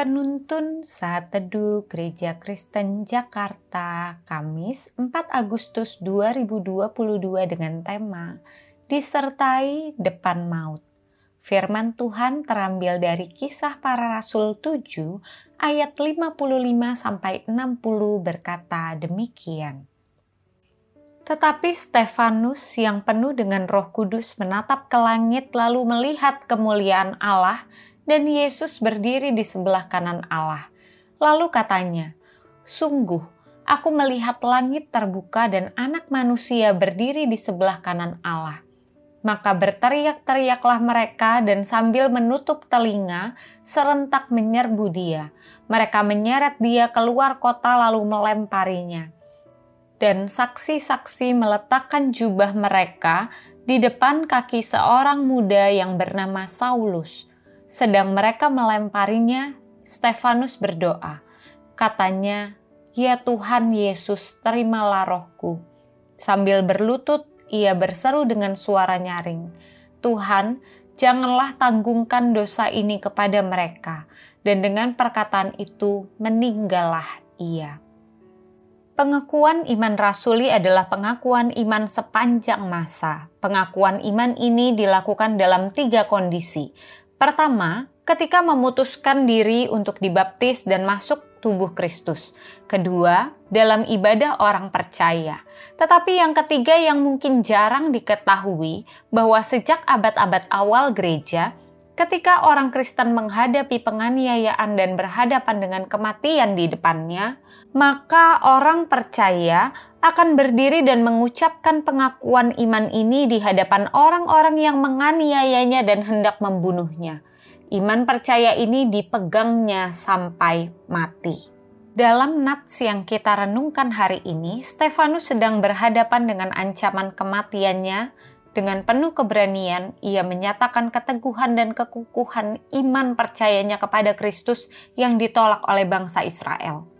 Penuntun Saat Teduh Gereja Kristen Jakarta, Kamis 4 Agustus 2022 dengan tema Disertai Depan Maut. Firman Tuhan terambil dari Kisah Para Rasul 7 ayat 55 sampai 60 berkata demikian. Tetapi Stefanus yang penuh dengan Roh Kudus menatap ke langit lalu melihat kemuliaan Allah dan Yesus berdiri di sebelah kanan Allah. Lalu katanya, "Sungguh, aku melihat langit terbuka dan Anak Manusia berdiri di sebelah kanan Allah." Maka berteriak-teriaklah mereka, dan sambil menutup telinga, serentak menyerbu Dia. Mereka menyeret Dia keluar kota, lalu melemparinya. Dan saksi-saksi meletakkan jubah mereka di depan kaki seorang muda yang bernama Saulus sedang mereka melemparinya, Stefanus berdoa. Katanya, Ya Tuhan Yesus, terimalah rohku. Sambil berlutut, ia berseru dengan suara nyaring, Tuhan, janganlah tanggungkan dosa ini kepada mereka. Dan dengan perkataan itu, meninggallah ia. Pengakuan iman rasuli adalah pengakuan iman sepanjang masa. Pengakuan iman ini dilakukan dalam tiga kondisi. Pertama, ketika memutuskan diri untuk dibaptis dan masuk tubuh Kristus. Kedua, dalam ibadah orang percaya. Tetapi yang ketiga yang mungkin jarang diketahui bahwa sejak abad-abad awal gereja, ketika orang Kristen menghadapi penganiayaan dan berhadapan dengan kematian di depannya, maka orang percaya akan berdiri dan mengucapkan pengakuan iman ini di hadapan orang-orang yang menganiayanya dan hendak membunuhnya. Iman percaya ini dipegangnya sampai mati. Dalam nats yang kita renungkan hari ini, Stefanus sedang berhadapan dengan ancaman kematiannya. Dengan penuh keberanian, ia menyatakan keteguhan dan kekukuhan iman percayanya kepada Kristus yang ditolak oleh bangsa Israel.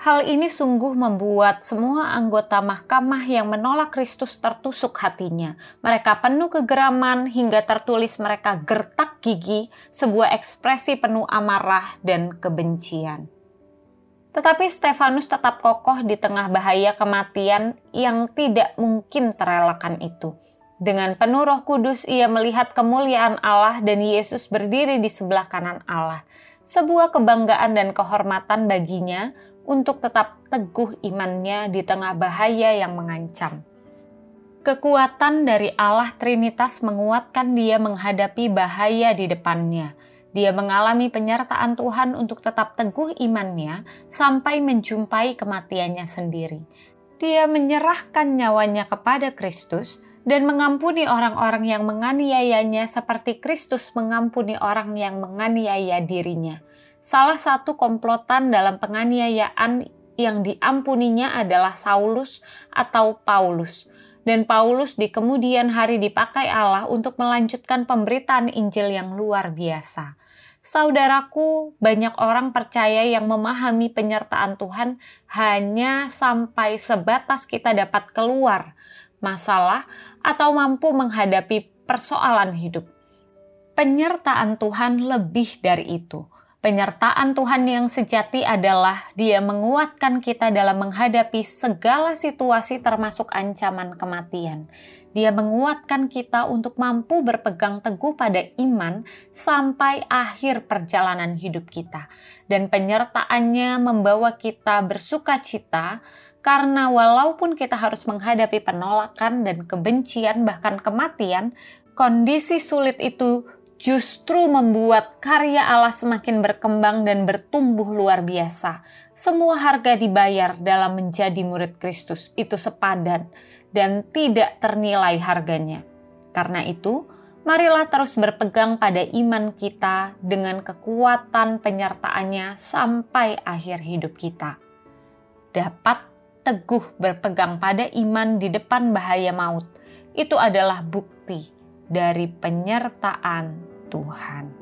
Hal ini sungguh membuat semua anggota mahkamah yang menolak Kristus tertusuk hatinya. Mereka penuh kegeraman hingga tertulis mereka gertak gigi, sebuah ekspresi penuh amarah dan kebencian. Tetapi Stefanus tetap kokoh di tengah bahaya kematian yang tidak mungkin terelakkan itu. Dengan penuh roh kudus ia melihat kemuliaan Allah dan Yesus berdiri di sebelah kanan Allah. Sebuah kebanggaan dan kehormatan baginya untuk tetap teguh imannya di tengah bahaya yang mengancam. Kekuatan dari Allah Trinitas menguatkan dia menghadapi bahaya di depannya. Dia mengalami penyertaan Tuhan untuk tetap teguh imannya sampai menjumpai kematiannya sendiri. Dia menyerahkan nyawanya kepada Kristus dan mengampuni orang-orang yang menganiayanya seperti Kristus mengampuni orang yang menganiaya dirinya salah satu komplotan dalam penganiayaan yang diampuninya adalah Saulus atau Paulus. Dan Paulus di kemudian hari dipakai Allah untuk melanjutkan pemberitaan Injil yang luar biasa. Saudaraku, banyak orang percaya yang memahami penyertaan Tuhan hanya sampai sebatas kita dapat keluar masalah atau mampu menghadapi persoalan hidup. Penyertaan Tuhan lebih dari itu Penyertaan Tuhan yang sejati adalah Dia menguatkan kita dalam menghadapi segala situasi, termasuk ancaman kematian. Dia menguatkan kita untuk mampu berpegang teguh pada iman sampai akhir perjalanan hidup kita, dan penyertaannya membawa kita bersuka cita karena walaupun kita harus menghadapi penolakan dan kebencian, bahkan kematian, kondisi sulit itu justru membuat karya Allah semakin berkembang dan bertumbuh luar biasa. Semua harga dibayar dalam menjadi murid Kristus itu sepadan dan tidak ternilai harganya. Karena itu, marilah terus berpegang pada iman kita dengan kekuatan penyertaannya sampai akhir hidup kita. Dapat teguh berpegang pada iman di depan bahaya maut. Itu adalah bukti dari penyertaan Tuhan.